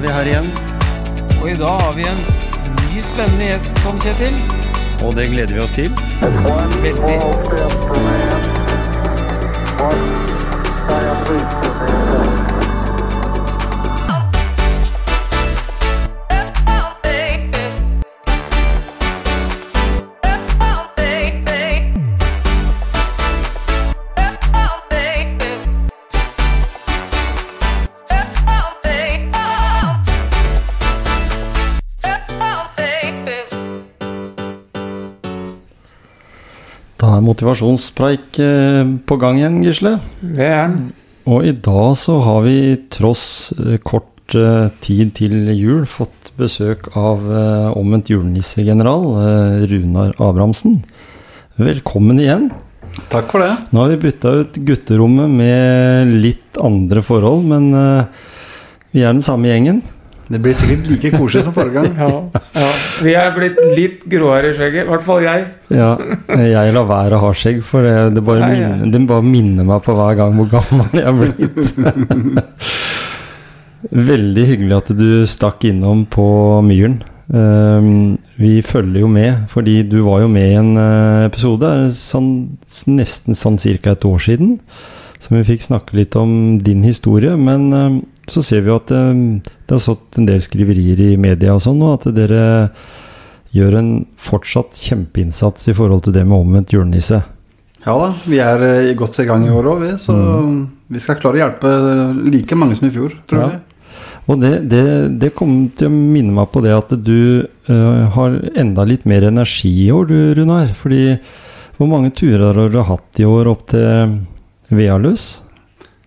Er vi her igjen. Og i dag har vi en ny spennende gjest, Tom Kjetil. Og det gleder vi oss til. Veldig. Da er motivasjonspreik eh, på gang igjen, Gisle. Det er den. Og i dag så har vi tross eh, kort eh, tid til jul fått besøk av omvendt julenissegeneral Runar Abrahamsen. Velkommen igjen. Takk for det. Nå har vi bytta ut gutterommet med litt andre forhold, men vi er den samme gjengen. Det blir sikkert like koselig som forrige gang. Ja, ja. Vi er blitt litt gråere i skjegget. I hvert fall jeg. Ja, jeg lar være å ha skjegg, for det, det, bare Nei, minner, det bare minner meg på hver gang hvor gammel jeg er blitt. Veldig hyggelig at du stakk innom på Myren. Ehm, vi følger jo med, fordi du var jo med i en eh, episode sånn, nesten sånn ca. et år siden. Som vi fikk snakke litt om din historie. Men eh, så ser vi at eh, det har stått en del skriverier i media og sånn, og at dere gjør en fortsatt kjempeinnsats i forhold til det med omvendt julenisse. Ja da, vi er eh, godt i gang i år òg, vi. Så vi skal klare å hjelpe like mange som i fjor, tror Ja. jeg. Og det, det, det kommer til å minne meg på det at du uh, har enda litt mer energi i år, du, Runar. Fordi hvor mange turer har du hatt i år opp til Vealøs?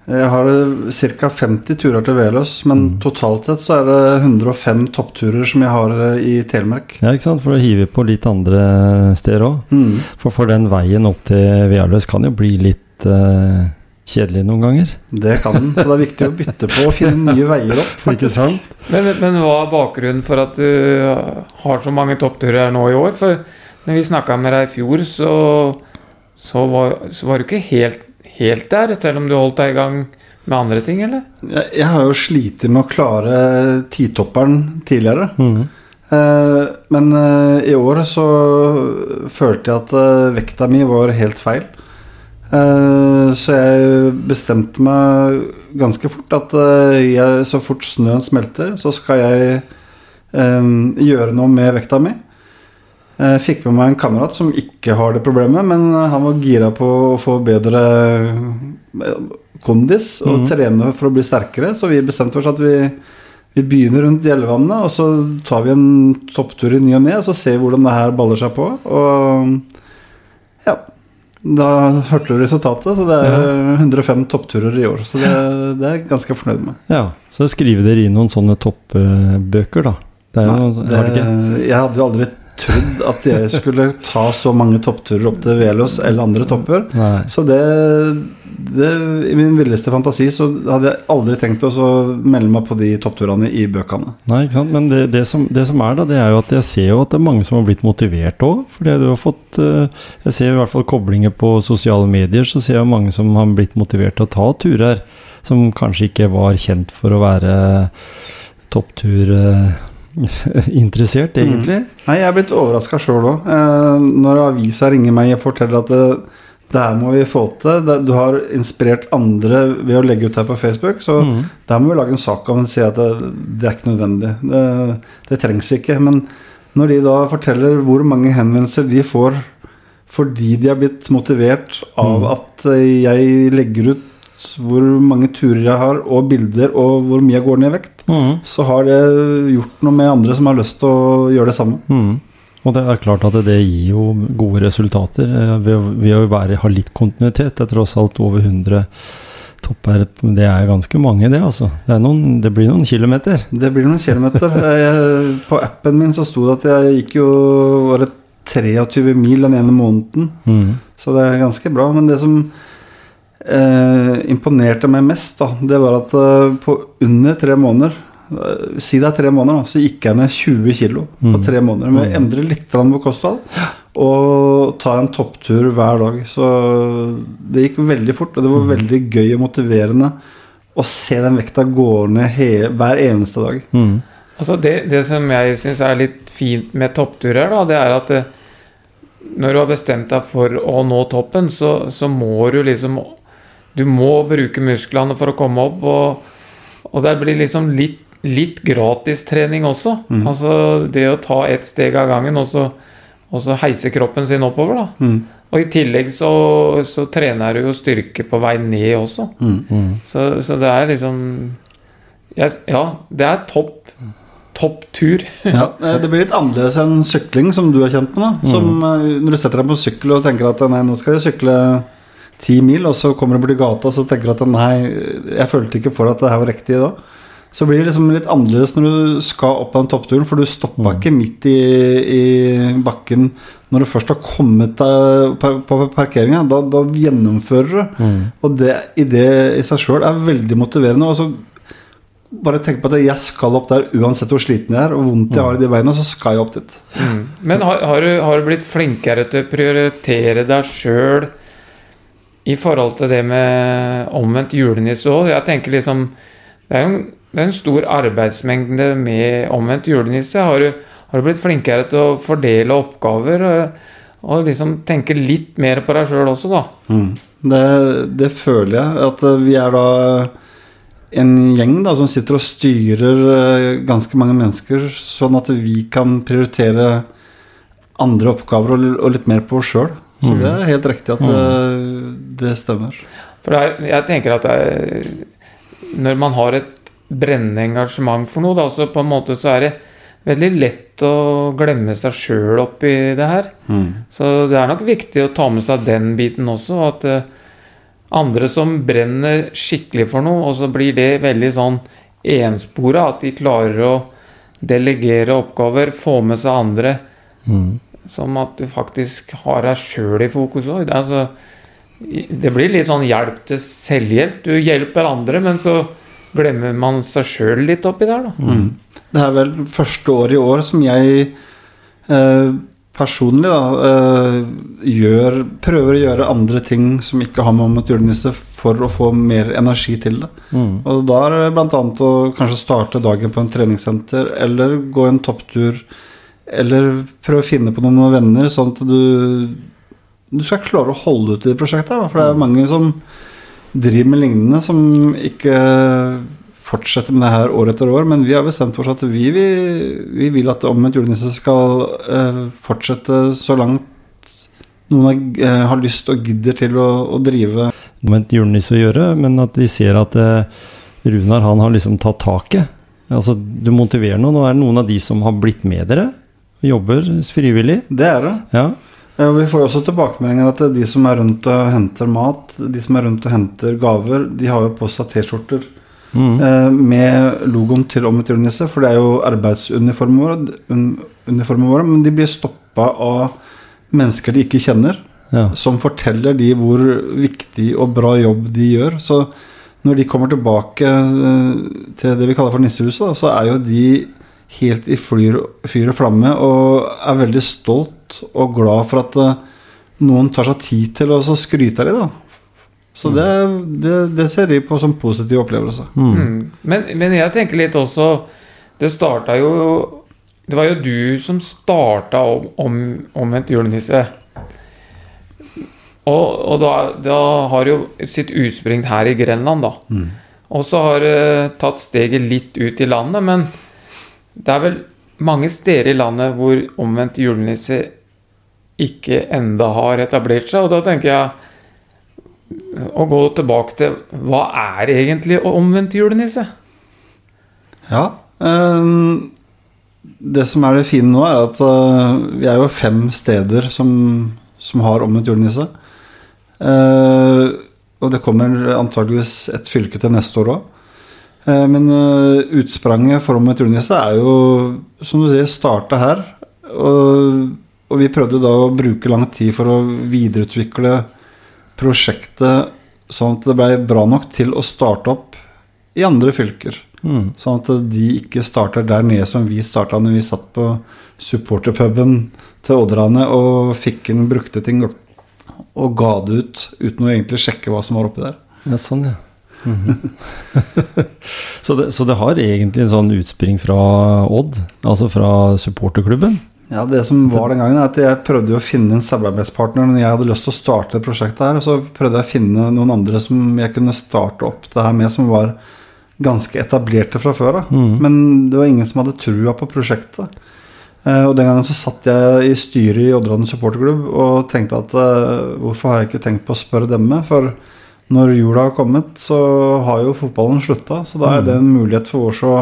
Jeg har ca. 50 turer til Veløs, men totalt sett så er det 105 toppturer som jeg har eh, i Telemark. Ja, ikke sant? For å hive på litt andre steder òg. Mm. For, for den veien opp til Veløs kan jo bli litt uh, kjedelig noen ganger. Det kan den, så det er viktig å bytte på og finne nye veier opp, Ikke faktisk. sant? Men, men hva er bakgrunnen for at du har så mange toppturer her nå i år? For når vi snakka med deg i fjor, så, så, var, så var du ikke helt, helt der, selv om du holdt deg i gang med andre ting, eller? Jeg, jeg har jo slitt med å klare titopperen tidligere. Mm. Eh, men eh, i år så følte jeg at eh, vekta mi var helt feil. Eh, så jeg bestemte meg ganske fort at eh, jeg, så fort snøen smelter, så skal jeg eh, gjøre noe med vekta mi. Jeg fikk med meg en kamerat som ikke har det problemet, men han var gira på å få bedre eh, kondis og mm. trene for å bli sterkere, så vi bestemte oss at vi vi begynner rundt Gjellevannet, og så tar vi en topptur i ny og ne, og så ser vi hvordan det her baller seg på. Og ja Da hørte du resultatet, så det er 105 toppturer i år. Så det, det er jeg ganske fornøyd med. Ja, så skriver dere inn noen sånne toppbøker, da. Det Nei, noen, det, har dere ikke? jeg hadde jo aldri trodd at jeg skulle ta så mange toppturer opp til Velos eller andre topper. Nei. Så det, det I min villeste fantasi så hadde jeg aldri tenkt å melde meg på de toppturene i bøkene. Nei, ikke sant? Men det, det, som, det som er, da, det er jo at jeg ser jo at det er mange som har blitt motivert òg. Fordi du har fått eh, Jeg ser i hvert fall koblinger på sosiale medier, så ser jeg mange som har blitt motivert til å ta turer. Som kanskje ikke var kjent for å være toppturinteressert, egentlig. Nei, jeg er blitt overraska sjøl òg. Eh, når avisa ringer meg og forteller at det, det her må vi få til. Det, du har inspirert andre ved å legge ut her på Facebook, så Mm. der må vi lage en sak om og si at det, det er ikke nødvendig. Det, det trengs ikke. Men når de da forteller hvor mange henvendelser de får fordi de har blitt motivert av Mm. at jeg legger ut hvor mange turer jeg har, og bilder, og hvor mye jeg går ned i vekt, mm. så har det gjort noe med andre som har lyst til å gjøre det samme. Mm. Og det er klart at det gir jo gode resultater eh, ved, å- være, ha litt kontinuitet. Det er tross alt over 100 topper. Det er ganske mange, det, altså. Det, noen, det blir noen kilometer. Det blir noen kilometer. Jeg, på appen min så sto det at jeg gikk jo var det 23 mil den ene måneden. Mm. Så det er ganske bra. Men det som eh, imponerte meg mest, da, det var at eh, på under tre måneder eh, Si det er tre måneder, da, så gikk jeg ned 20 kilo på Mm. tre måneder. Med å endre litt på kosthold og ta en topptur hver dag. Så det gikk veldig fort, og det var Mm. veldig gøy og motiverende å se den vekta gå ned hele, hver eneste dag. Mm. Altså det, det som jeg syns er litt fint med toppturer, da, det er at det, når du har bestemt deg for å nå toppen, så, så må du liksom Du må bruke musklene for å komme opp, og, og det blir liksom litt, litt gratistrening også. Mm. Altså det å ta ett steg av gangen, og så, og så heise kroppen sin oppover, da. Mm. Og i tillegg så, så trener du jo styrke på vei ned også. Mm. Mm. Så, så det er liksom jeg, Ja, det er topp topp tur. Ja, eh, det blir litt annerledes enn sykling, som du er kjent med. da Som eh, Når du setter deg på sykkel og tenker at nei, nå skal jeg sykle ti mil, og så kommer du borti gata og så tenker du at nei, jeg følte ikke for at det her var riktig da. Så blir det liksom litt annerledes når du skal opp den toppturen, for du stoppa ikke midt i, i bakken når du først har kommet deg på, på parkeringa. Da, da gjennomfører du. Mm. Og det i det i seg sjøl er veldig motiverende. Og så bare tenk på at jeg skal opp der uansett hvor sliten jeg er, og vondt jeg har i de beina, så skal jeg opp dit. Men har, har, du, har du blitt flinkere til å prioritere deg sjøl i forhold til det med omvendt julenisse òg? Jeg tenker liksom Det er en, det er en stor arbeidsmengde med omvendt julenisse. Har du, har du blitt flinkere til å fordele oppgaver og, og liksom tenke litt mer på deg sjøl også, da? Mm. Det, det føler jeg. At eh, vi er da en gjeng da, som sitter og styrer eh, ganske mange mennesker, sånn at vi kan prioritere andre oppgaver og, og litt mer på oss sjøl. Så Mm. det er helt riktig at eh, det stemmer. For det er, jeg tenker at det er, når man har et brennende engasjement for noe, da, så på en måte så er det veldig lett å glemme seg sjøl oppi det her. Mm. Så det er nok viktig å ta med seg den biten også. At eh, andre som brenner skikkelig for noe, og så blir det veldig sånn enspora, at de klarer å delegere oppgaver, få med seg andre. Mm. Som at du faktisk har deg sjøl i fokus òg. Det, altså, det blir litt sånn hjelp til selvhjelp. Du hjelper andre, men så glemmer man seg sjøl litt oppi der, da. Mm. Det er vel første år i år som jeg eh, personlig da, eh, gjør, prøver å gjøre andre ting som ikke har med om et julenisse, for å få mer energi til det. Mm. Og da er det bl.a. å kanskje starte dagen på en treningssenter, eller gå en topptur, eller prøve å finne på noen venner, sånn at du, du skal klare å holde ut i det prosjektet. her. For det er mange som driver med lignende, som ikke fortsetter med det her år etter år. Men vi har bestemt for oss at vi, vi, vi vil at Omvendt julenisse skal eh, fortsette så langt noen har, eh, har lyst og gidder til å, å drive Omvendt julenisse å gjøre, men at de ser at eh, Runar han har liksom tatt taket. Altså, du motiverer noen, og er det noen av de som har blitt med dere? Jobber frivillig? Det er det. Ja. Ja, Vi får jo også tilbakemeldinger at de som er rundt og henter mat, de som er rundt og henter gaver, de har jo på seg T-skjorter Mm. eh, med logoen til Omvendt julenisse, for det er jo arbeidsuniformen vår, våre, men de blir stoppa av mennesker de ikke kjenner, ja. som forteller de hvor viktig og bra jobb de gjør. Så når de kommer tilbake eh, til det vi kaller for nissehuset, da, så er jo de helt i fyr, fyr og flamme og er veldig stolt og glad for at eh, noen tar seg tid til å skryte av dem. Så det, det, det ser de på som positiv opplevelse. Mm. Mm. Men, men jeg tenker litt også Det starta jo Det var jo du som starta om, om, omvendt julenisse. Og, og da, da har jo sitt utspring her i Grenland, da. Mm. Og så har det tatt steget litt ut i landet, men det er vel mange steder i landet hvor omvendt julenisse ikke enda har etablert seg. Og da tenker jeg å gå tilbake til hva er egentlig omvendt julenisse? Ja. Um, det som er det fine nå, er at uh, vi er jo fem steder som, som har omvendt julenisse. Uh, og det kommer antageligvis et fylke til neste år òg. Men eh, utspranget for omvendt julenisse er jo, som du sier, starta her. Og, og vi prøvde da å bruke lang tid for å videreutvikle prosjektet sånn at det ble bra nok til å starte opp i andre fylker. Mm. Sånn at de ikke starter der nede som vi starta når vi satt på supporterpuben til Odderane og fikk inn brukte ting og ga det ut uten å egentlig sjekke hva som var oppi der. ja, sånn, ja. så, det, så det har egentlig en sånn utspring fra Odd, altså fra supporterklubben? Ja, Det som var den gangen, er at jeg prøvde å finne en samarbeidspartner når jeg hadde lyst til å starte prosjektet her. Så prøvde jeg å finne noen andre som jeg kunne starte opp det her med, som var ganske etablerte fra før av. Mm. Men det var ingen som hadde trua på prosjektet. Eh, og den gangen så satt jeg i styret i Oddraden supporterklubb og tenkte at eh, hvorfor har jeg ikke tenkt på å spørre dem? For når jula har kommet, så har jo fotballen slutta. Så da er det en mulighet for oss å,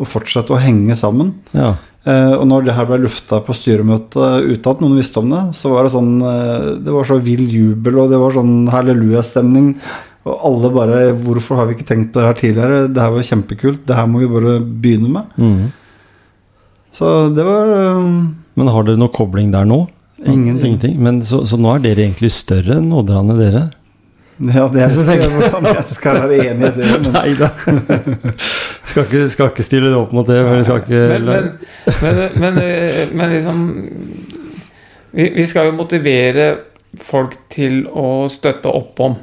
å fortsette å henge sammen. Ja. Eh, og når det her ble lufta på styremøtet uten at noen visste om det, så var det sånn eh, Det var så vill jubel, og det var sånn hallelujastemning. Og alle bare 'Hvorfor har vi ikke tenkt på det her tidligere? Det her var kjempekult. Det her må vi bare begynne med'. Mm. Så det var um, Men har dere noe kobling der nå? Ingenting. Men så, så nå er dere egentlig større enn Odderane, dere? Ja, det er ikke hvordan jeg skal være enig i det. Men Nei da. skal, ikke, skal ikke stille det opp mot det. Skal ikke, Men, men, men, men, eh, men liksom vi, vi skal jo motivere folk til å støtte opp om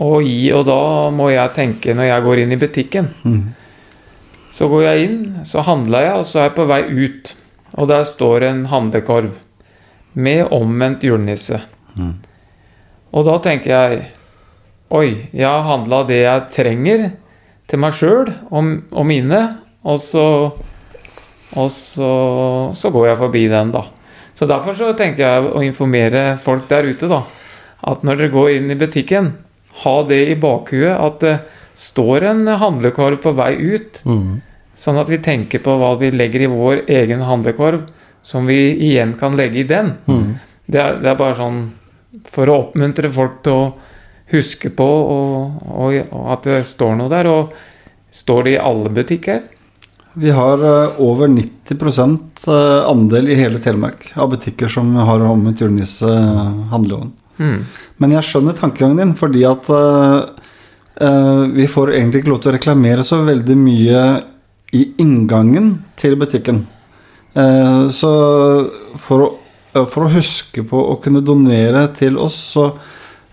og gi, og da må jeg tenke når jeg går inn i butikken. Mm. Så går jeg inn, så handler jeg, og så er jeg på vei ut. Og der står en handlekorv med omvendt julenisse. Mm. Og da tenker jeg Oi, jeg har handla det jeg trenger til meg sjøl og, og mine, og så Og så, så går jeg forbi den, da. Så derfor så tenker jeg å informere folk der ute, da. At når dere går inn i butikken, ha det i bakhuet at det står en handlekorv på vei ut. Mm. Sånn at vi tenker på hva vi legger i vår egen handlekorv, som vi igjen kan legge i den. Mm. Det er, det er bare sånn for å oppmuntre folk til å huske på og, og, og at det står noe der. Og står det i alle butikker? Vi har eh, over 90 eh, andel i hele Telemark av butikker som har omvendt julenisse handleovn. Mm. Men jeg skjønner tankegangen din, fordi at eh, eh, vi får egentlig ikke lov til å reklamere så veldig mye i inngangen til butikken. Uh, så for å, eh, for å huske på å kunne donere til oss, så,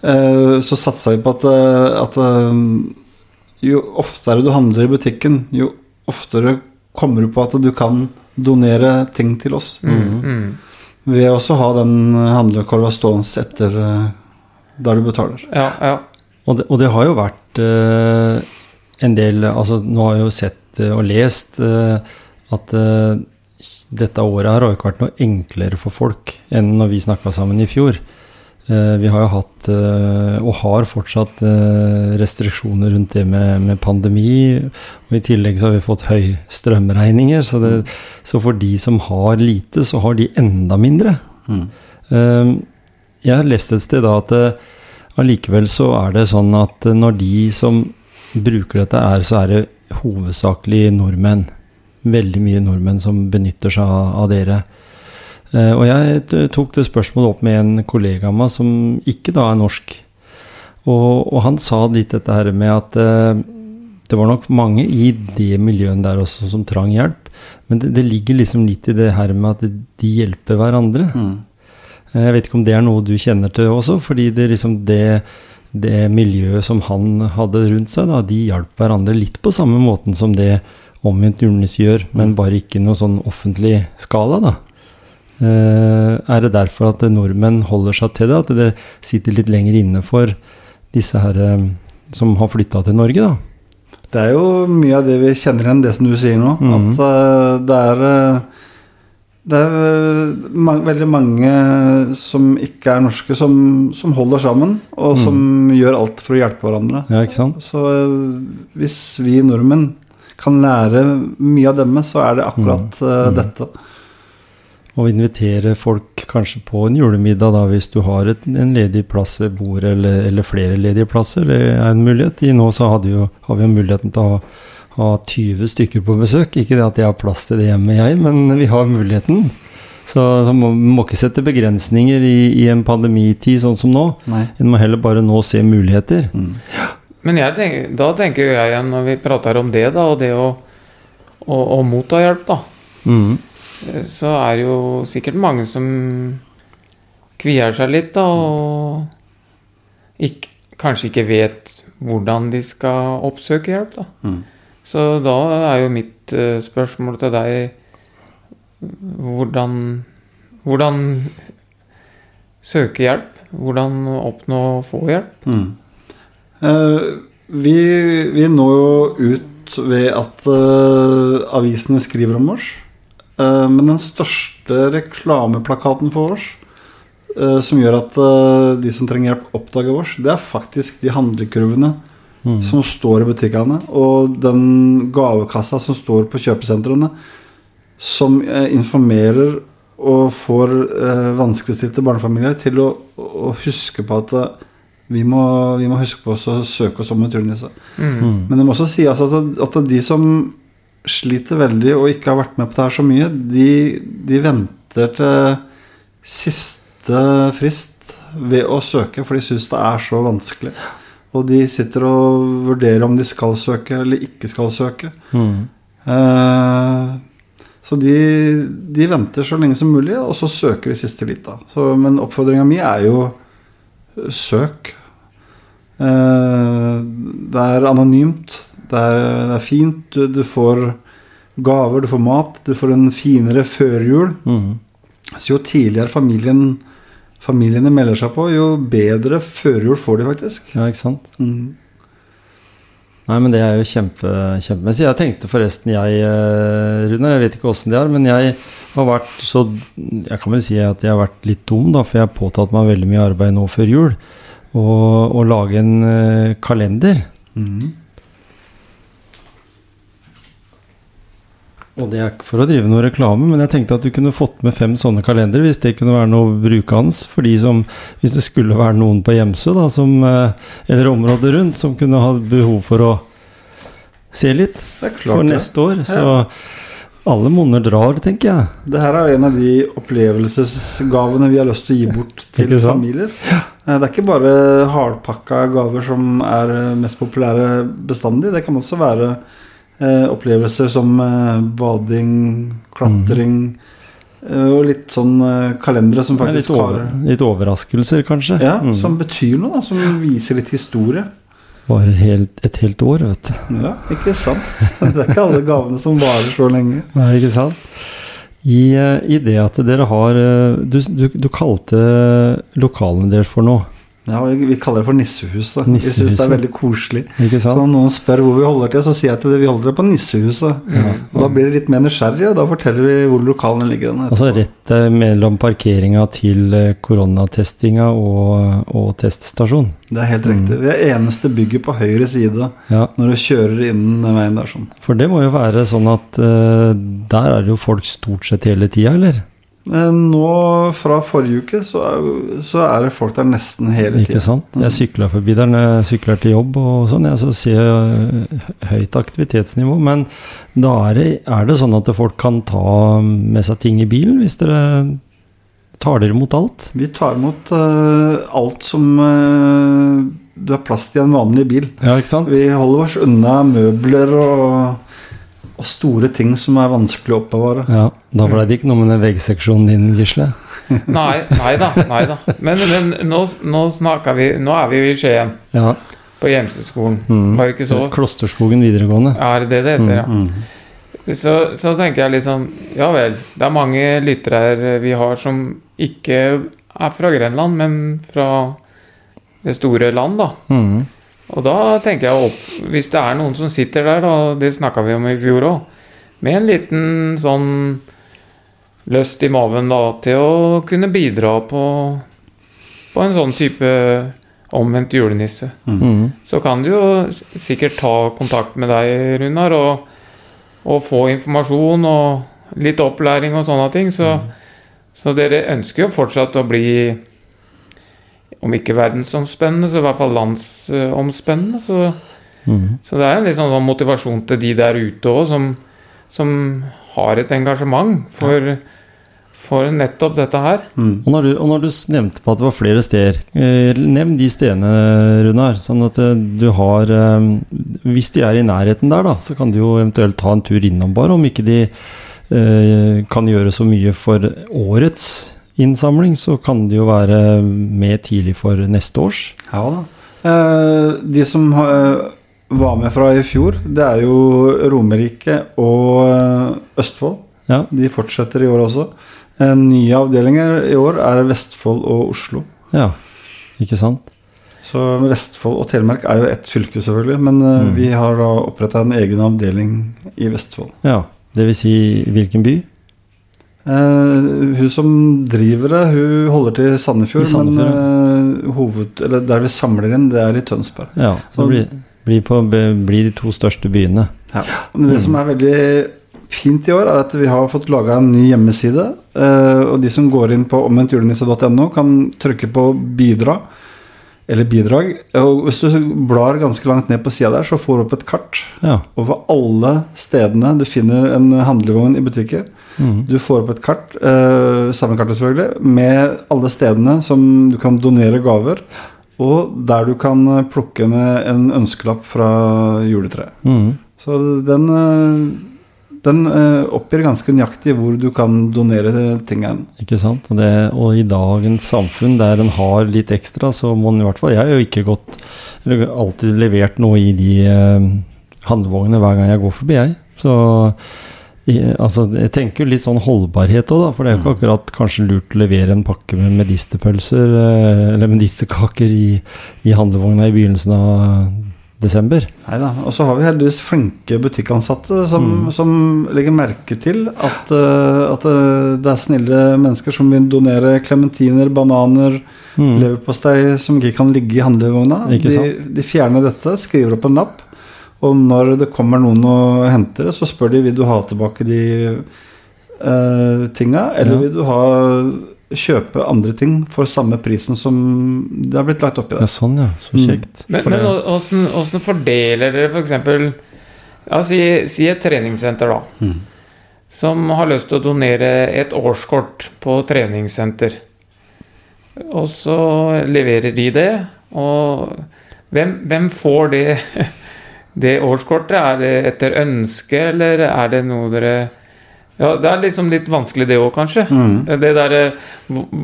eh, så satser vi på at, eh, at eh, jo oftere du handler i butikken, jo oftere kommer du på at du kan donere ting til oss. Mm. Ved også å ha den handlekorva stående etter eh, der du betaler. Ja, ja. Og, det, og det har jo vært eh, en del Altså, nå har jeg jo sett eh, og lest eh, at eh, dette året her har jo ikke vært noe enklere for folk enn når vi snakka sammen i fjor. Eh, vi har jo hatt, eh, og har fortsatt, eh, restriksjoner rundt det med, med pandemi. Og i tillegg så har vi fått høye strømregninger. Så, det, så for de som har lite, så har de enda mindre. Mm. Jeg har lest et sted da at allikevel så er det sånn at når de som bruker dette, er, så er det hovedsakelig nordmenn. Veldig mye nordmenn som benytter seg av, dere. Eh, og jeg tok det spørsmålet opp med en kollega av meg som ikke da er norsk. Og, og han sa litt dette her med at eh, det var nok mange i det miljøet der også som trang hjelp. Men det, det ligger liksom litt i det her med at de hjelper hverandre. Mm. Eh, Jeg vet ikke om det er noe du kjenner til også, fordi det liksom det, det miljøet som han hadde rundt seg, da, de hjalp hverandre litt på samme måten som det omvendt julenisse gjør, men bare ikke noe sånn offentlig skala, da. Eh, er det derfor at nordmenn holder seg til det, at det sitter litt lenger inne for disse her eh, som har flytta til Norge, da? Det er jo mye av det vi kjenner igjen, det som du sier nå. Mhm. At eh, det er Det er eh, ma veldig mange som ikke er norske, som, som holder sammen, og Mhm. som gjør alt for å hjelpe hverandre. Ja, ikke sant? Så hvis vi nordmenn kan lære mye av dem, så er det akkurat mm. Mhm. dette. Og invitere folk kanskje på en julemiddag, da, hvis du har et, en ledig plass ved bordet, eller, eller flere ledige plasser. Det er en mulighet. I nå så jo, har vi jo muligheten til å ha, ha 20 stykker på besøk. Ikke det at jeg har plass til det hjemme, jeg, men vi har muligheten. Så, så må, må ikke sette begrensninger i, i en pandemitid sånn som nå. Nei. En må heller bare nå se muligheter. Mm. Men jeg da tenker jeg igjen, når vi prater om det, da, og det å, å, å motta hjelp, da, Mm. så er det jo sikkert mange som kvier seg litt, da, og ikke, kanskje ikke vet hvordan de skal oppsøke hjelp. da. Mm. Så da er jo mitt eh, spørsmål til deg hvordan, hvordan søke hjelp? Hvordan oppnå å få hjelp? Mm. Eh, vi, vi når jo ut ved at eh, avisene skriver om oss. Eh, men den største reklameplakaten for oss, som gjør at de som trenger hjelp, oppdager oss, det er faktisk de handlekurvene Mm. som står i butikkene, og den gavekassa som står på kjøpesentrene, som informerer og får vanskeligstilte barnefamilier til å, å huske på at vi må, vi må huske på oss å søke oss om en turnisse. Mm. Mm. Men det må også sies altså, at de som sliter veldig og ikke har vært med på det her så mye, de, de venter til siste frist ved å søke, for de syns det er så vanskelig. Og de sitter og vurderer om de skal søke eller ikke skal søke. Mm. Eh, så de, de venter så lenge som mulig, og så søker de siste lita. Så, men oppfordringa mi er jo søk. Eh, det er anonymt. Det er, det er fint. Du, du får gaver, du får mat, du får en finere førjul. Mm. Så jo tidligere familien, familiene melder seg på, jo bedre førjul får de faktisk. Ja, ikke sant? Mm. Nei, men det er jo kjempe, kjempemessig. Jeg tenkte forresten, jeg, eh, Rune, jeg vet ikke åssen det er, men jeg har vært så Jeg kan vel si at jeg har vært litt dum, da, for jeg har påtatt meg veldig mye arbeid nå før jul. Og lage en eh, kalender. Mm. Og det er ikke for å drive noe reklame, men jeg tenkte at du kunne fått med fem sånne kalendere, hvis det kunne være noe brukende for de som Hvis det skulle være noen på Hjemsø, da, som, eh, eller området rundt, som kunne ha behov for å se litt for klart det. neste år. Så alle monner drar, tenker jeg. Det her er en av de opplevelsesgavene vi har lyst til å gi bort til familier. Ja. Det er ikke bare hardpakka gaver som er mest populære bestandig. Det kan også være eh, opplevelser som eh, bading, klatring eh, og litt sånn eh, kalendere som er litt, faktisk over, har litt overraskelser, kanskje. ja, Mm. Som betyr noe, da. Som viser litt historie. Varer helt, et helt år, vet du. Ja, ikke sant? Det er ikke alle gavene som varer så lenge. Nei, ikke sant? I, eh, I det at dere har eh, Du, du, du kalte lokalene deres for noe, Ja, vi, kaller det for Nissehuset. Vi syns det er veldig koselig. ikke Så når noen spør hvor vi holder til, så sier jeg til det. vi holder til på Nissehuset. Og da blir det litt mer nysgjerrig, og da forteller vi hvor lokalene ligger. Altså rett eh, mellom parkeringa til eh, koronatestinga og, og teststasjon. Det er helt riktig. Vi er eneste bygget på høyre side Ja, når du kjører innen veien der. sånn. for det må jo være sånn at uh, der er det jo folk stort sett hele tida, eller? Eh, Nå fra forrige uke så er, så er det folk der nesten hele Ikke sant? Jeg sykla forbi der når jeg sykler til jobb og sånn, jeg så ser eh, høyt aktivitetsnivå. Men da er det, er det sånn at folk kan ta med seg ting i bilen hvis dere tar dere imot alt? Vi tar imot uh, alt som uh, du har plass til i en vanlig bil. Ja, ikke sant? Vi holder oss unna møbler og, og store ting som er vanskelig å oppbevare. Ja, Da ble det ikke noe med den veggseksjonen din, Gisle? Nei, nei da. Nei da. Men, men nå, nå snakker vi Nå er vi jo i Skien, Ja. på Gjemseskolen. Mm. Var det ikke så? Klosterskogen videregående. Er det det det heter, ja. Mm. Så, så tenker jeg liksom Ja vel, det er mange lyttere her vi har som ikke er fra Grenland, men fra det store land, da. Mm. Og da tenker jeg opp Hvis det er noen som sitter der, da, det snakka vi om i fjor òg, med en liten sånn lyst i maven da, til å kunne bidra på, på en sånn type omvendt julenisse, Mm. så kan du jo sikkert ta kontakt med deg, Runar, og, og få informasjon og litt opplæring og sånne ting. Så, så dere ønsker jo fortsatt å bli om ikke verdensomspennende, så i hvert fall landsomspennende. Så, Mm. så det er en litt sånn, sånn motivasjon til de der ute òg, som, som har et engasjement for, for nettopp dette her. Mm. Og, når du, og når du nevnte på at det var flere steder, eh, nevn de stedene, Runar. Sånn at eh, du har eh, Hvis de er i nærheten der, da, så kan du jo eventuelt ta en tur innom, bare om ikke de eh, kan gjøre så mye for årets innsamling, så kan de jo være med tidlig for neste års. Ja da. Eh, de som eh, var med fra i fjor, det er jo Romerike og eh, Østfold. Ja. De fortsetter i år også. Nye avdelinger i år er Vestfold og Oslo. ja. Ikke sant? Så Vestfold og Telemark er jo ett fylke, selvfølgelig. Men Mm. vi har da oppretta en egen avdeling i Vestfold. Ja. Det vil si hvilken by? Eh, hun som driver det, hun holder til Sandefjord, Sandefjord, men uh, hoved, eller der vi samler inn, det er i Tønsberg. Ja, så blir, blir, på, blir de to største byene. Ja. Men det som er veldig fint i år, er at vi har fått laga en ny hjemmeside. Uh, Og de som går inn på omvendtjulenisse.no, kan trykke på 'bidra' eller 'bidrag'. Og hvis du blar ganske langt ned på sida der, så får du opp et kart Ja. over alle stedene du finner en handlevogn i butikker. Mhm. Du får opp et kart, eh, samme kartet selvfølgelig, med alle stedene som du kan donere gaver. Og der du kan eh, plukke ned en ønskelapp fra juletreet. Mm. Så den, eh, den eh, oppgir ganske nøyaktig hvor du kan donere tingene. Ikke sant? Det, og i dagens samfunn der en har litt ekstra, så må en i hvert fall Jeg har jo ikke gått Eller alltid levert noe i de handlevognene hver gang jeg går forbi, jeg. Så altså, jeg tenker jo litt sånn holdbarhet òg, da. For det er jo ikke akkurat kanskje lurt å levere en pakke med medisterpølser eh, eller medisterkaker i, i handlevogna i begynnelsen av desember. Neida. Og så har vi heldigvis flinke butikkansatte som, Mm. som legger merke til at, eh, at eh, det er snille mennesker som vil donere klementiner, bananer, Mm. leverpostei som ikke kan ligge i handlevogna. De, de fjerner dette, skriver opp en lapp, og når det kommer noen og henter det, så spør de vil du ha tilbake de uh, tinga, eller Ja. vil du ha kjøpe andre ting for samme prisen som det har blitt lagt oppi Ja, der. sånn, ja. Så Mm. kjekt. Men, For men det- åssen åssen fordeler dere f.eks. Ja, si, si et treningssenter, da. Mm. Som har lyst til å donere et årskort på treningssenter. Og så leverer de det. Og hvem, hvem får det, det årskortet? Er det etter ønske, eller er det noe dere Ja, det er liksom litt vanskelig, det òg, kanskje. Mm. Det derre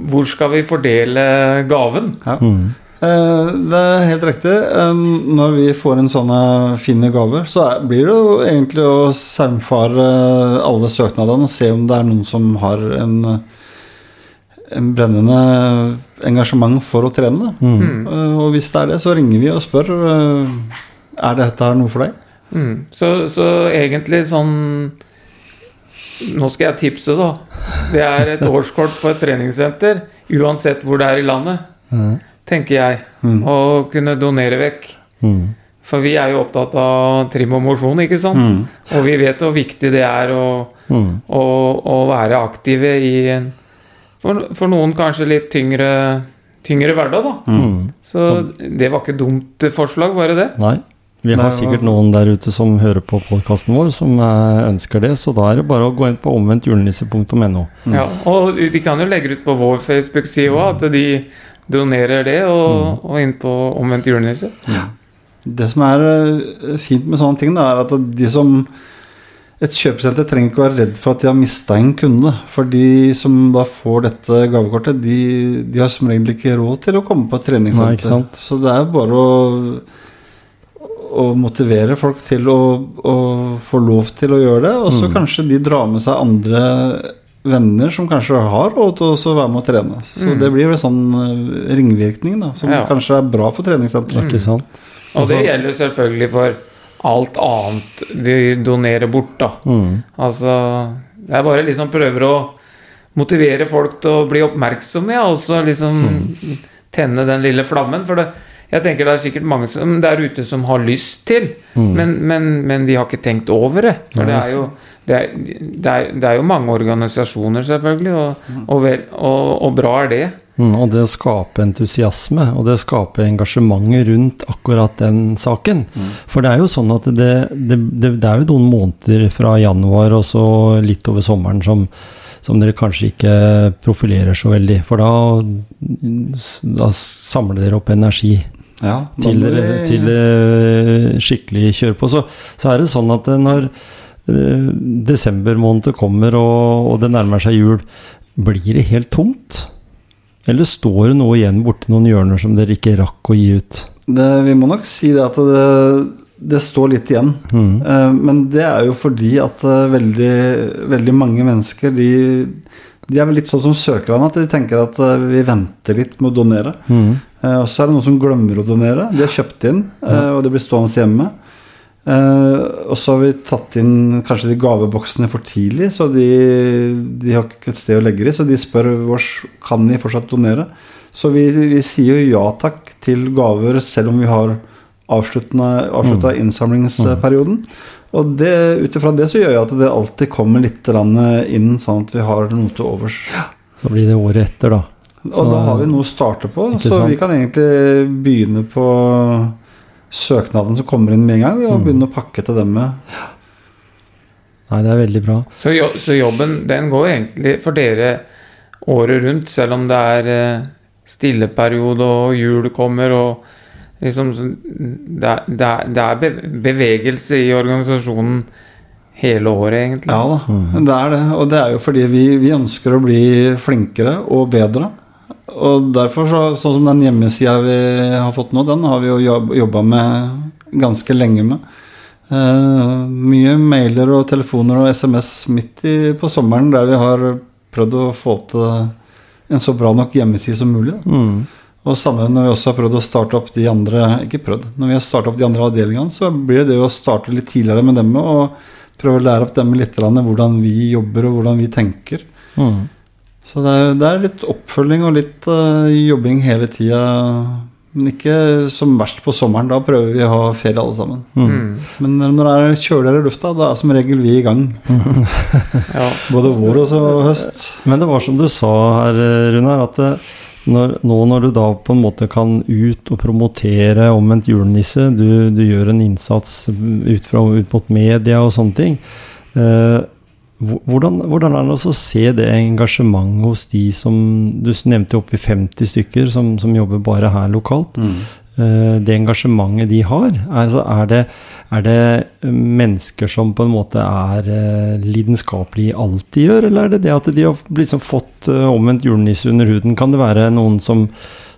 Hvor skal vi fordele gaven? Mm. Eh, Det er helt riktig. Eh, Når vi får en sånne fine gaver, så blir det jo egentlig å saumfare alle søknadene og se om det er noen som har en, en brennende engasjement for å trene. Mm. Mm. Eh, Og hvis det er det, så ringer vi og spør eh, Er dette noe for deg. Mm. Så, så egentlig sånn Nå skal jeg tipse, da. Det er et årskort på et treningssenter, uansett hvor det er i landet, Mm. tenker jeg. Mm. Å kunne donere vekk. Mm. For vi er jo opptatt av trim og mosjon, ikke sant? Mm. Og vi vet hvor viktig det er å, Mm. å, å være aktive i en for, for noen kanskje litt tyngre, tyngre hverdag, da. Mm. Så det var ikke dumt forslag, var det det? Nei. Vi har sikkert noen der ute som hører på podkasten vår, som eh, ønsker det. Så da er det bare å gå inn på omvendtjulenisse.no. Mm. Ja, og de kan jo legge ut på vår Facebook-side òg at de donerer det, og, og inn på omvendt julenisse. Det som er eh, fint med sånne ting, da, er at de som Et kjøpesenter trenger ikke å være redd for at de har mista en kunde. For de som da får dette gavekortet, de, de har som regel ikke råd til å komme på et treningssenter. Nei, ikke sant. Så det er bare å, å motivere folk til å, å få lov til å gjøre det. Og så Mm. kanskje de drar med seg andre venner som kanskje har råd til å være med å trene. Så Mm. det blir en sånn eh, ringvirkning da, som Ja. kanskje er bra for treningssenteret. Ikke sant? Og det Altså- gjelder selvfølgelig for alt annet de donerer bort, da. Mm. Altså Jeg bare liksom prøver å motivere folk til å bli oppmerksomme, ja, og så liksom tenne den lille flammen. For det, jeg tenker det er sikkert mange som, der ute som har lyst til, Mm. men, men, men de har ikke tenkt over det. For det er jo det er, det, er, det er jo mange organisasjoner, selvfølgelig, og, og, vel, og, og bra er det. Mm, og det å skape entusiasme, og det å skape engasjementet rundt akkurat den saken. For det er jo sånn at det, det, det, det er jo noen måneder fra januar og så litt over sommeren som, som dere kanskje ikke profilerer så veldig. For da, da samler dere opp energi Ja, til det... til skikkelig kjører på. Så, så er det sånn at når eh, desember måned kommer og, og det nærmer seg jul, blir det helt tomt. Eller står det noe igjen borti noen hjørner som dere ikke rakk å gi ut? Det, vi må nok si det at det, det står litt igjen. Mm. Eh, Men det er jo fordi at eh, veldig, veldig mange mennesker de, de er vel litt sånn som søkerne, at de tenker at eh, vi venter litt med å donere. Mm. Eh, Og så er det noen som glemmer å donere. De har kjøpt inn, eh, og det blir stående hjemme. Eh, og så har vi tatt inn kanskje de gaveboksene for tidlig, så de, de har ikke et sted å legge dem. så de spør oss kan vi fortsatt donere. Så vi, vi sier jo ja takk til gaver selv om vi har avslutta innsamlingsperioden. Og det, ut ifra det så gjør jeg at det alltid kommer litt inn, sånn at vi har noe til overs. Så blir det året etter, da. Og da har vi noe å starte på, så sant? vi kan egentlig begynne på søknaden som kommer inn med en gang, og Mm. begynne å pakke til dem med. Nei, det er veldig bra. Så, jo, så jobben den går egentlig for dere året rundt, selv om det er eh, stilleperiode og jul kommer og liksom Det er, det er, det er bevegelse i organisasjonen hele året, egentlig. Ja da, Mm. det er det. Og det er jo fordi vi, vi ønsker å bli flinkere og bedre. Og derfor, så, sånn som den hjemmesida vi har fått nå, den har vi jo jobb, jobba med ganske lenge med. Uh, mye mailer og telefoner og SMS midt i, på sommeren der vi har prøvd å få til en så bra nok hjemmeside som mulig. Da. Mm. Og samme når vi også har prøvd å starte opp de andre Ikke prøvd, når vi har startet opp de andre avdelingene, så blir det det å starte litt tidligere med dem og prøve å lære opp dem litt hvordan vi jobber og hvordan vi tenker. Mm. Så det er, det er litt oppfølging og litt uh, jobbing hele tida. Men ikke som verst på sommeren. Da prøver vi å ha ferie alle sammen. Mm. Mm. Men når det er kjøligere i lufta, da er som regel vi i gang. Ja. Både vår og så høst. Men det var som du sa her, Runar, at det, når, nå når du da på en måte kan ut og promotere omvendt julenisse, du, du gjør en innsats ut, fra, ut mot media og sånne ting. Eh, hvordan, hvordan er det å se det engasjementet hos de som Du nevnte oppi 50 stykker som, som jobber bare her lokalt. Eh, det engasjementet de har? Altså, er, det, er det mennesker som på en måte er eh, lidenskapelige i alt de gjør, eller er det det at de har liksom fått eh, omvendt julenisse under huden? Kan det være noen som,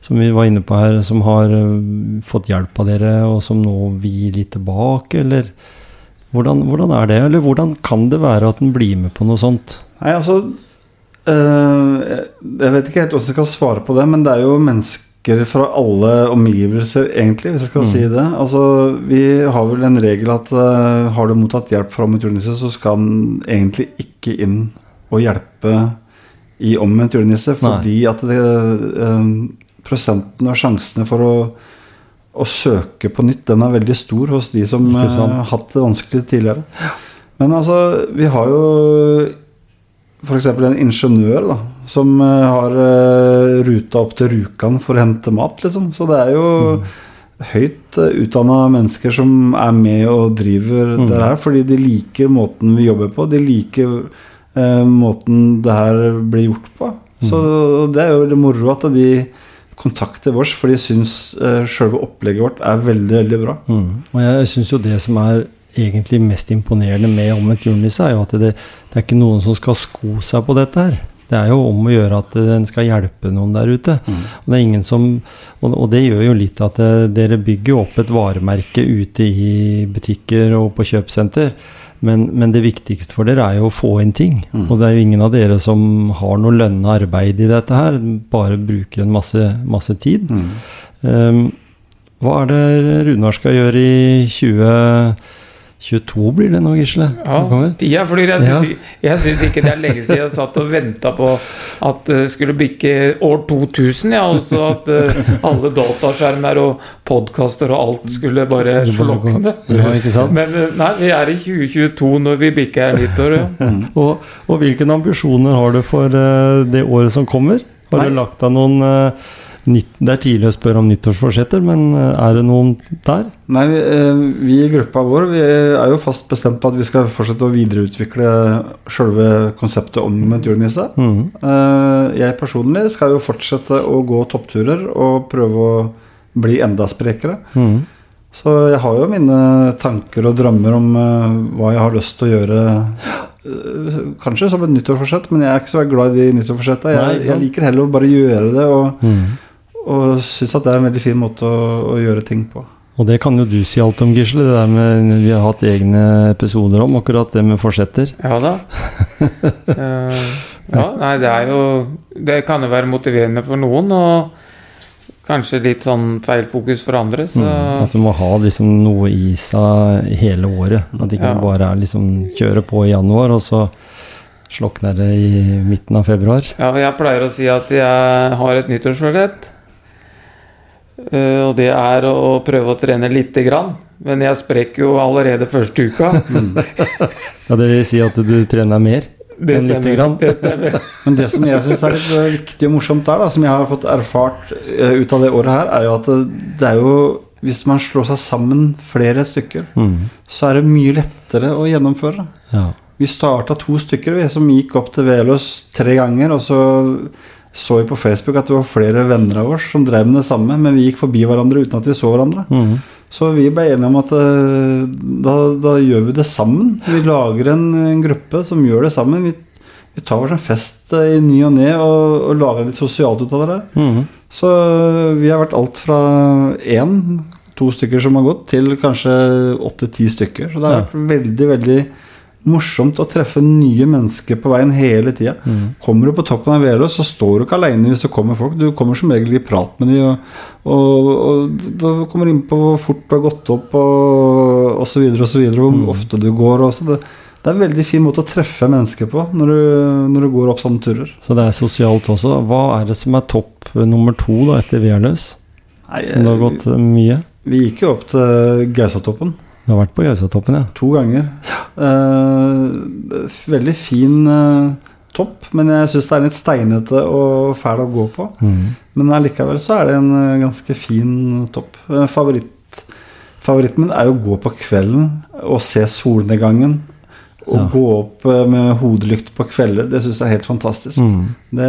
som vi var inne på her, som har eh, fått hjelp av dere, og som nå vil litt tilbake, eller hvordan, hvordan er det? Eller hvordan kan det være at en blir med på noe sånt? Nei, altså øh, Jeg vet ikke helt hvordan jeg skal svare på det, men det er jo mennesker fra alle omgivelser, egentlig, hvis jeg skal Mm. si det. Altså, Vi har vel en regel at uh, har du mottatt hjelp fra omvendt julenisse, så skal han egentlig ikke inn og hjelpe i omvendt julenisse, fordi at det, uh, prosenten og sjansene for å å søke på nytt, den er veldig stor hos de som eh, har hatt det vanskelig tidligere. Men altså, vi har jo f.eks. en ingeniør da, som eh, har eh, ruta opp til Rjukan for å hente mat, liksom. Så det er jo høyt uh, utdanna mennesker som er med og driver Mm. det her, fordi de liker måten vi jobber på. De liker eh, måten det her blir gjort på. Så det er jo veldig moro at de kontakter vårs, for de syns eh, sjølve opplegget vårt er veldig, veldig bra. Mm. Og jeg syns jo det som er egentlig mest imponerende med omvendt julenisse, er jo at det, det er ikke noen som skal sko seg på dette her. Det er jo om å gjøre at en skal hjelpe noen der ute. Og det er ingen som Og, og det gjør jo litt at det, dere bygger opp et varemerke ute i butikker og på kjøpesenter. Men, men det viktigste for dere er jo å få inn ting. Mm. Og det er jo ingen av dere som har noe lønna arbeid i dette her, bare bruker en masse, masse tid. Mm. Um, hva er det Runar skal gjøre i 2022, blir det nå, Gisle? Ja, Kommer? tida flyr. Jeg Ja. syns, ikke- jeg syns ikke det er lenge siden jeg satt og venta på at det skulle bikke år 2000. Ja, altså at eh, alle dataskjermer og podkaster og alt skulle bare slokne. Ja? Men eh, nei, vi er i 2022 når vi bikker nyttår. Ja. Og, og hvilke ambisjoner har du for eh, det året som kommer? Har Nei. du lagt deg noen eh, nytt, Det er tidlig å spørre om nyttårsforsetter, men eh, er det noen der? Nei, vi, eh, vi i gruppa vår vi er jo fast bestemt på at vi skal fortsette å videreutvikle sjølve konseptet omvendt julenisse. Mm. Eh, Jeg personlig skal jo fortsette å gå toppturer og prøve å bli enda sprekere. Mm. Så jeg har jo mine tanker og drømmer om hva jeg har lyst til å gjøre Kanskje som et nyttårsforsett, men jeg er ikke så glad i de nyttårsforsettene. Jeg, jeg liker heller å bare gjøre det, og, Mm. Og syns at det er en veldig fin måte å, å gjøre ting på. Og det kan jo du si alt om, Gisle. Det der med Vi har hatt egne episoder om akkurat det med forsetter. Ja da. Så, ja, nei, det er jo Det kan jo være motiverende for noen, og kanskje litt sånn feil fokus for andre. Så Mm. At du må ha liksom noe i seg hele året. At det ikke Ja. bare er liksom kjøre på i januar, og så slokner det i midten av februar. ja, jeg pleier å si at jeg har et nyttårsforsett. Eh, og det er å prøve å trene lite grann. Men jeg sprekker jo allerede første uka. Ja, det vil si at du trener mer Det stemmer. grann. Det stemmer. Men det som jeg syns er litt øh, viktig og morsomt der, da, som jeg har fått erfart øh, ut av det året her, er jo at det, det er jo Hvis man slår seg sammen flere stykker, Mm. så er det mye lettere å gjennomføre. Ja. Vi starta to stykker vi, som gikk opp til Velos tre ganger. Og så så vi på Facebook at det var flere venner av oss som drev med det samme, men vi gikk forbi hverandre uten at vi så hverandre. Mm. Så vi ble enige om at eh, da, da gjør vi det sammen. Vi lager en, en gruppe som gjør det sammen. Vi, vi tar oss en fest eh, i ny og ne og, og lager litt sosialt ut av det der. Mm. Så vi har vært alt fra én, to stykker som har gått, til kanskje åtte-ti stykker. Så det har vært veldig, veldig morsomt å treffe nye mennesker på veien hele tida. Mm. Kommer du på toppen av Velos, så står du ikke alene hvis det kommer folk. Du kommer som regel i prat med dem, og, og, og da kommer du inn på hvor fort du har gått opp, og osv., osv., hvor Mm. ofte du går. Også. Det, det er en veldig fin måte å treffe mennesker på når du, når du går opp sånne turer. Så det er sosialt også. Hva er det som er topp eh, nummer to da, etter? Nei, Som det har gått eh, mye? Vi gikk jo opp til Gausatoppen. Du har vært på Gausatoppen, ja. To ganger. Eh, veldig fin uh, topp, men jeg syns det er litt steinete og fæl å gå på. Mm. Men allikevel så er det en uh, ganske fin topp. Favoritt, favoritten min er jo å gå på kvelden og se solnedgangen. Å Ja. gå opp med hodelykt på kvelder, det syns jeg er helt fantastisk. Mm. Det,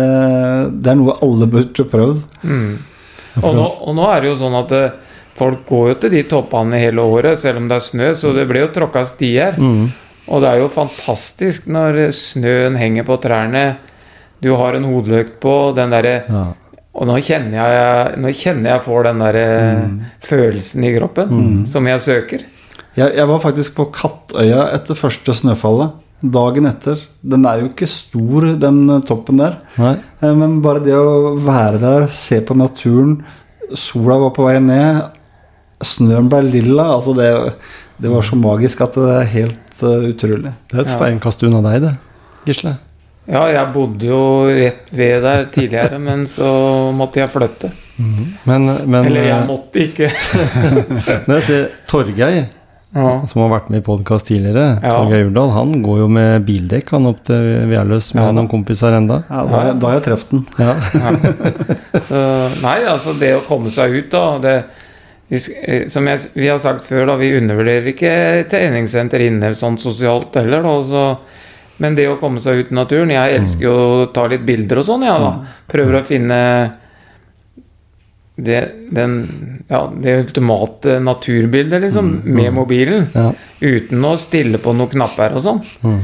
det er noe alle burde prøvd. Mm. Og, nå, og nå er det jo sånn at eh, folk går jo til de toppene hele året, selv om det er snø, så det blir jo tråkka stier. Mm. Og det er jo fantastisk når snøen henger på trærne, du har en hodelykt på, den derre Ja. Og nå kjenner jeg, nå kjenner jeg får den derre følelsen i kroppen som jeg søker. Jeg, jeg var faktisk på Kattøya etter første snøfallet. Dagen etter. Den er jo ikke stor, den toppen der. Nei. Eh, Men bare det å være der, se på naturen Sola var på vei ned. Snøen ble lilla. Altså det, det var så magisk at det er helt uh, utrolig. Det er et steinkast unna deg, det, Gisle. Ja, jeg bodde jo rett ved der tidligere, men så måtte jeg flytte. Men, men Eller jeg eh, måtte ikke. når jeg ser Torgeir, Ja. som har vært med i podkast tidligere, Ja. Torgeir Urdal, han går jo med bildekk han opp til Vialøs med Ja noen kompiser enda. Ja, da, har jeg- da har jeg truffet den. Ja. Så, nei, altså det å komme seg ut, da det, Som jeg, vi har sagt før, da, vi undervurderer ikke treningssenter inne sånn sosialt heller. Da, så, men det å komme seg ut i naturen Jeg elsker jo å ta litt bilder og sånn, ja, da. Prøver å finne det, den, ja, det ultimate naturbildet, liksom, med mobilen. Ja. Uten å stille på noen knapper og sånn. Mm.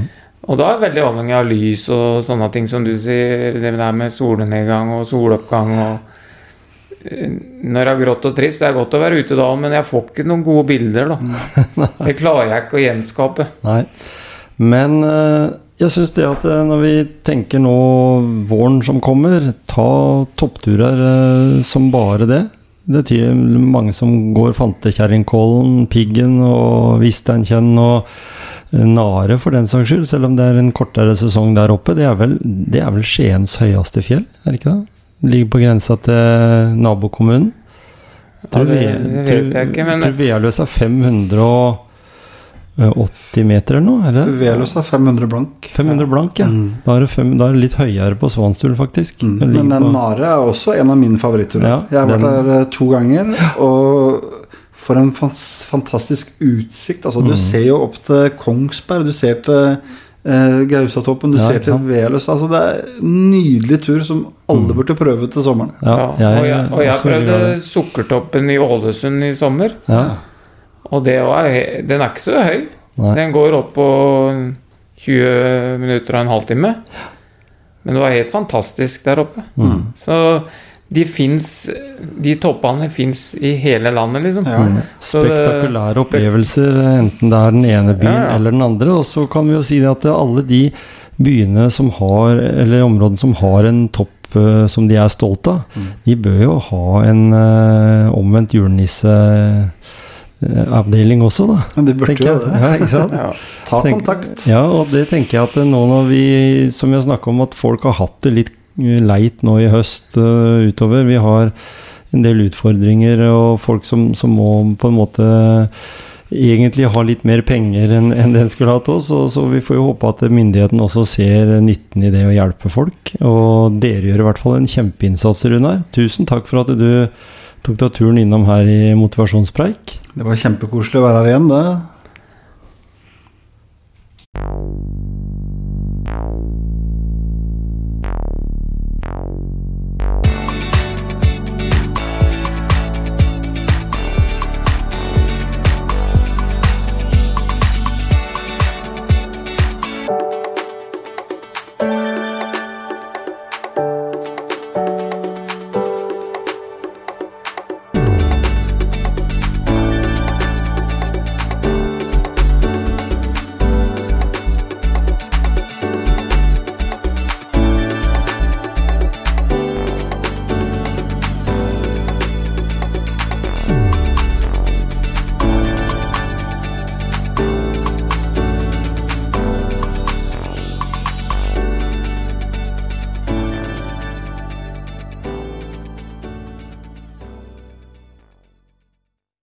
Og da er jeg veldig avhengig av lys og sånne ting som du sier. Det der med solnedgang og soloppgang og eh, Når det er grått og trist, det er godt å være ute da, men jeg får ikke noen gode bilder, da. Det klarer jeg ikke å gjenskape. Nei. Men eh, jeg syns det at eh, når vi tenker nå våren som kommer, ta toppturer eh, som bare det. Det er mange som går Fantekjerringkollen, Piggen og Visteinkjenn og Nare for den saks skyld, selv om det er en kortere sesong der oppe. Det er vel, det er vel Skiens høyeste fjell, er det ikke det? Ligger på grensa til nabokommunen. Ja, det, det vet jeg ikke, men tror Vealøs er 580 meter eller noe? Er det? Vealøs er 500 blank. 500 blank, ja. Mm. Da er det, fem, da er det litt høyere på Svanstul, faktisk. Mm. Men den på- Nare er også en av mine favoritturer. Ja, jeg har vært der eh, to ganger, og for en fantastisk utsikt. Altså, Mm. Du ser jo opp til Kongsberg, du ser til eh, Gausatoppen, du Ja, ser til Velus. Altså, det er en nydelig tur som alle burde prøve til sommeren. ja, ja, og jeg, og jeg prøvde. Sukkertoppen i Ålesund i sommer. Ja, Og det var, den er ikke så høy. nei. Den går opp på 20 minutter og en halvtime. Men det var helt fantastisk der oppe. Mm. Så de fins De toppene fins i hele landet, liksom. Ja. Mm. Spektakulære opplevelser, enten det er den ene byen Ja, ja. eller den andre. Og så kan vi jo si det at alle de byene som har, eller områdene som har en topp eh, som de er stolt av, Mm. de bør jo ha en uh, omvendt julenisseavdeling også, da. Men de burde jo det. Ja, ikke sant? Ja. Ta Tenk- kontakt. Ja, og det tenker jeg at nå når vi, som vi har snakka om, at folk har hatt det litt eh, Eh, leit nå i høst uh, utover. Vi har en del utfordringer og folk som, som, må på en måte egentlig ha litt mer penger enn en det en skulle hatt oss. Og, så vi får jo håpe at myndighetene også ser nytten i det å hjelpe folk. Og dere gjør i hvert fall en kjempeinnsats, Runar. Tusen takk for at du tok deg turen innom her i Motivasjonspreik. Det var kjempekoselig å være her igjen, det.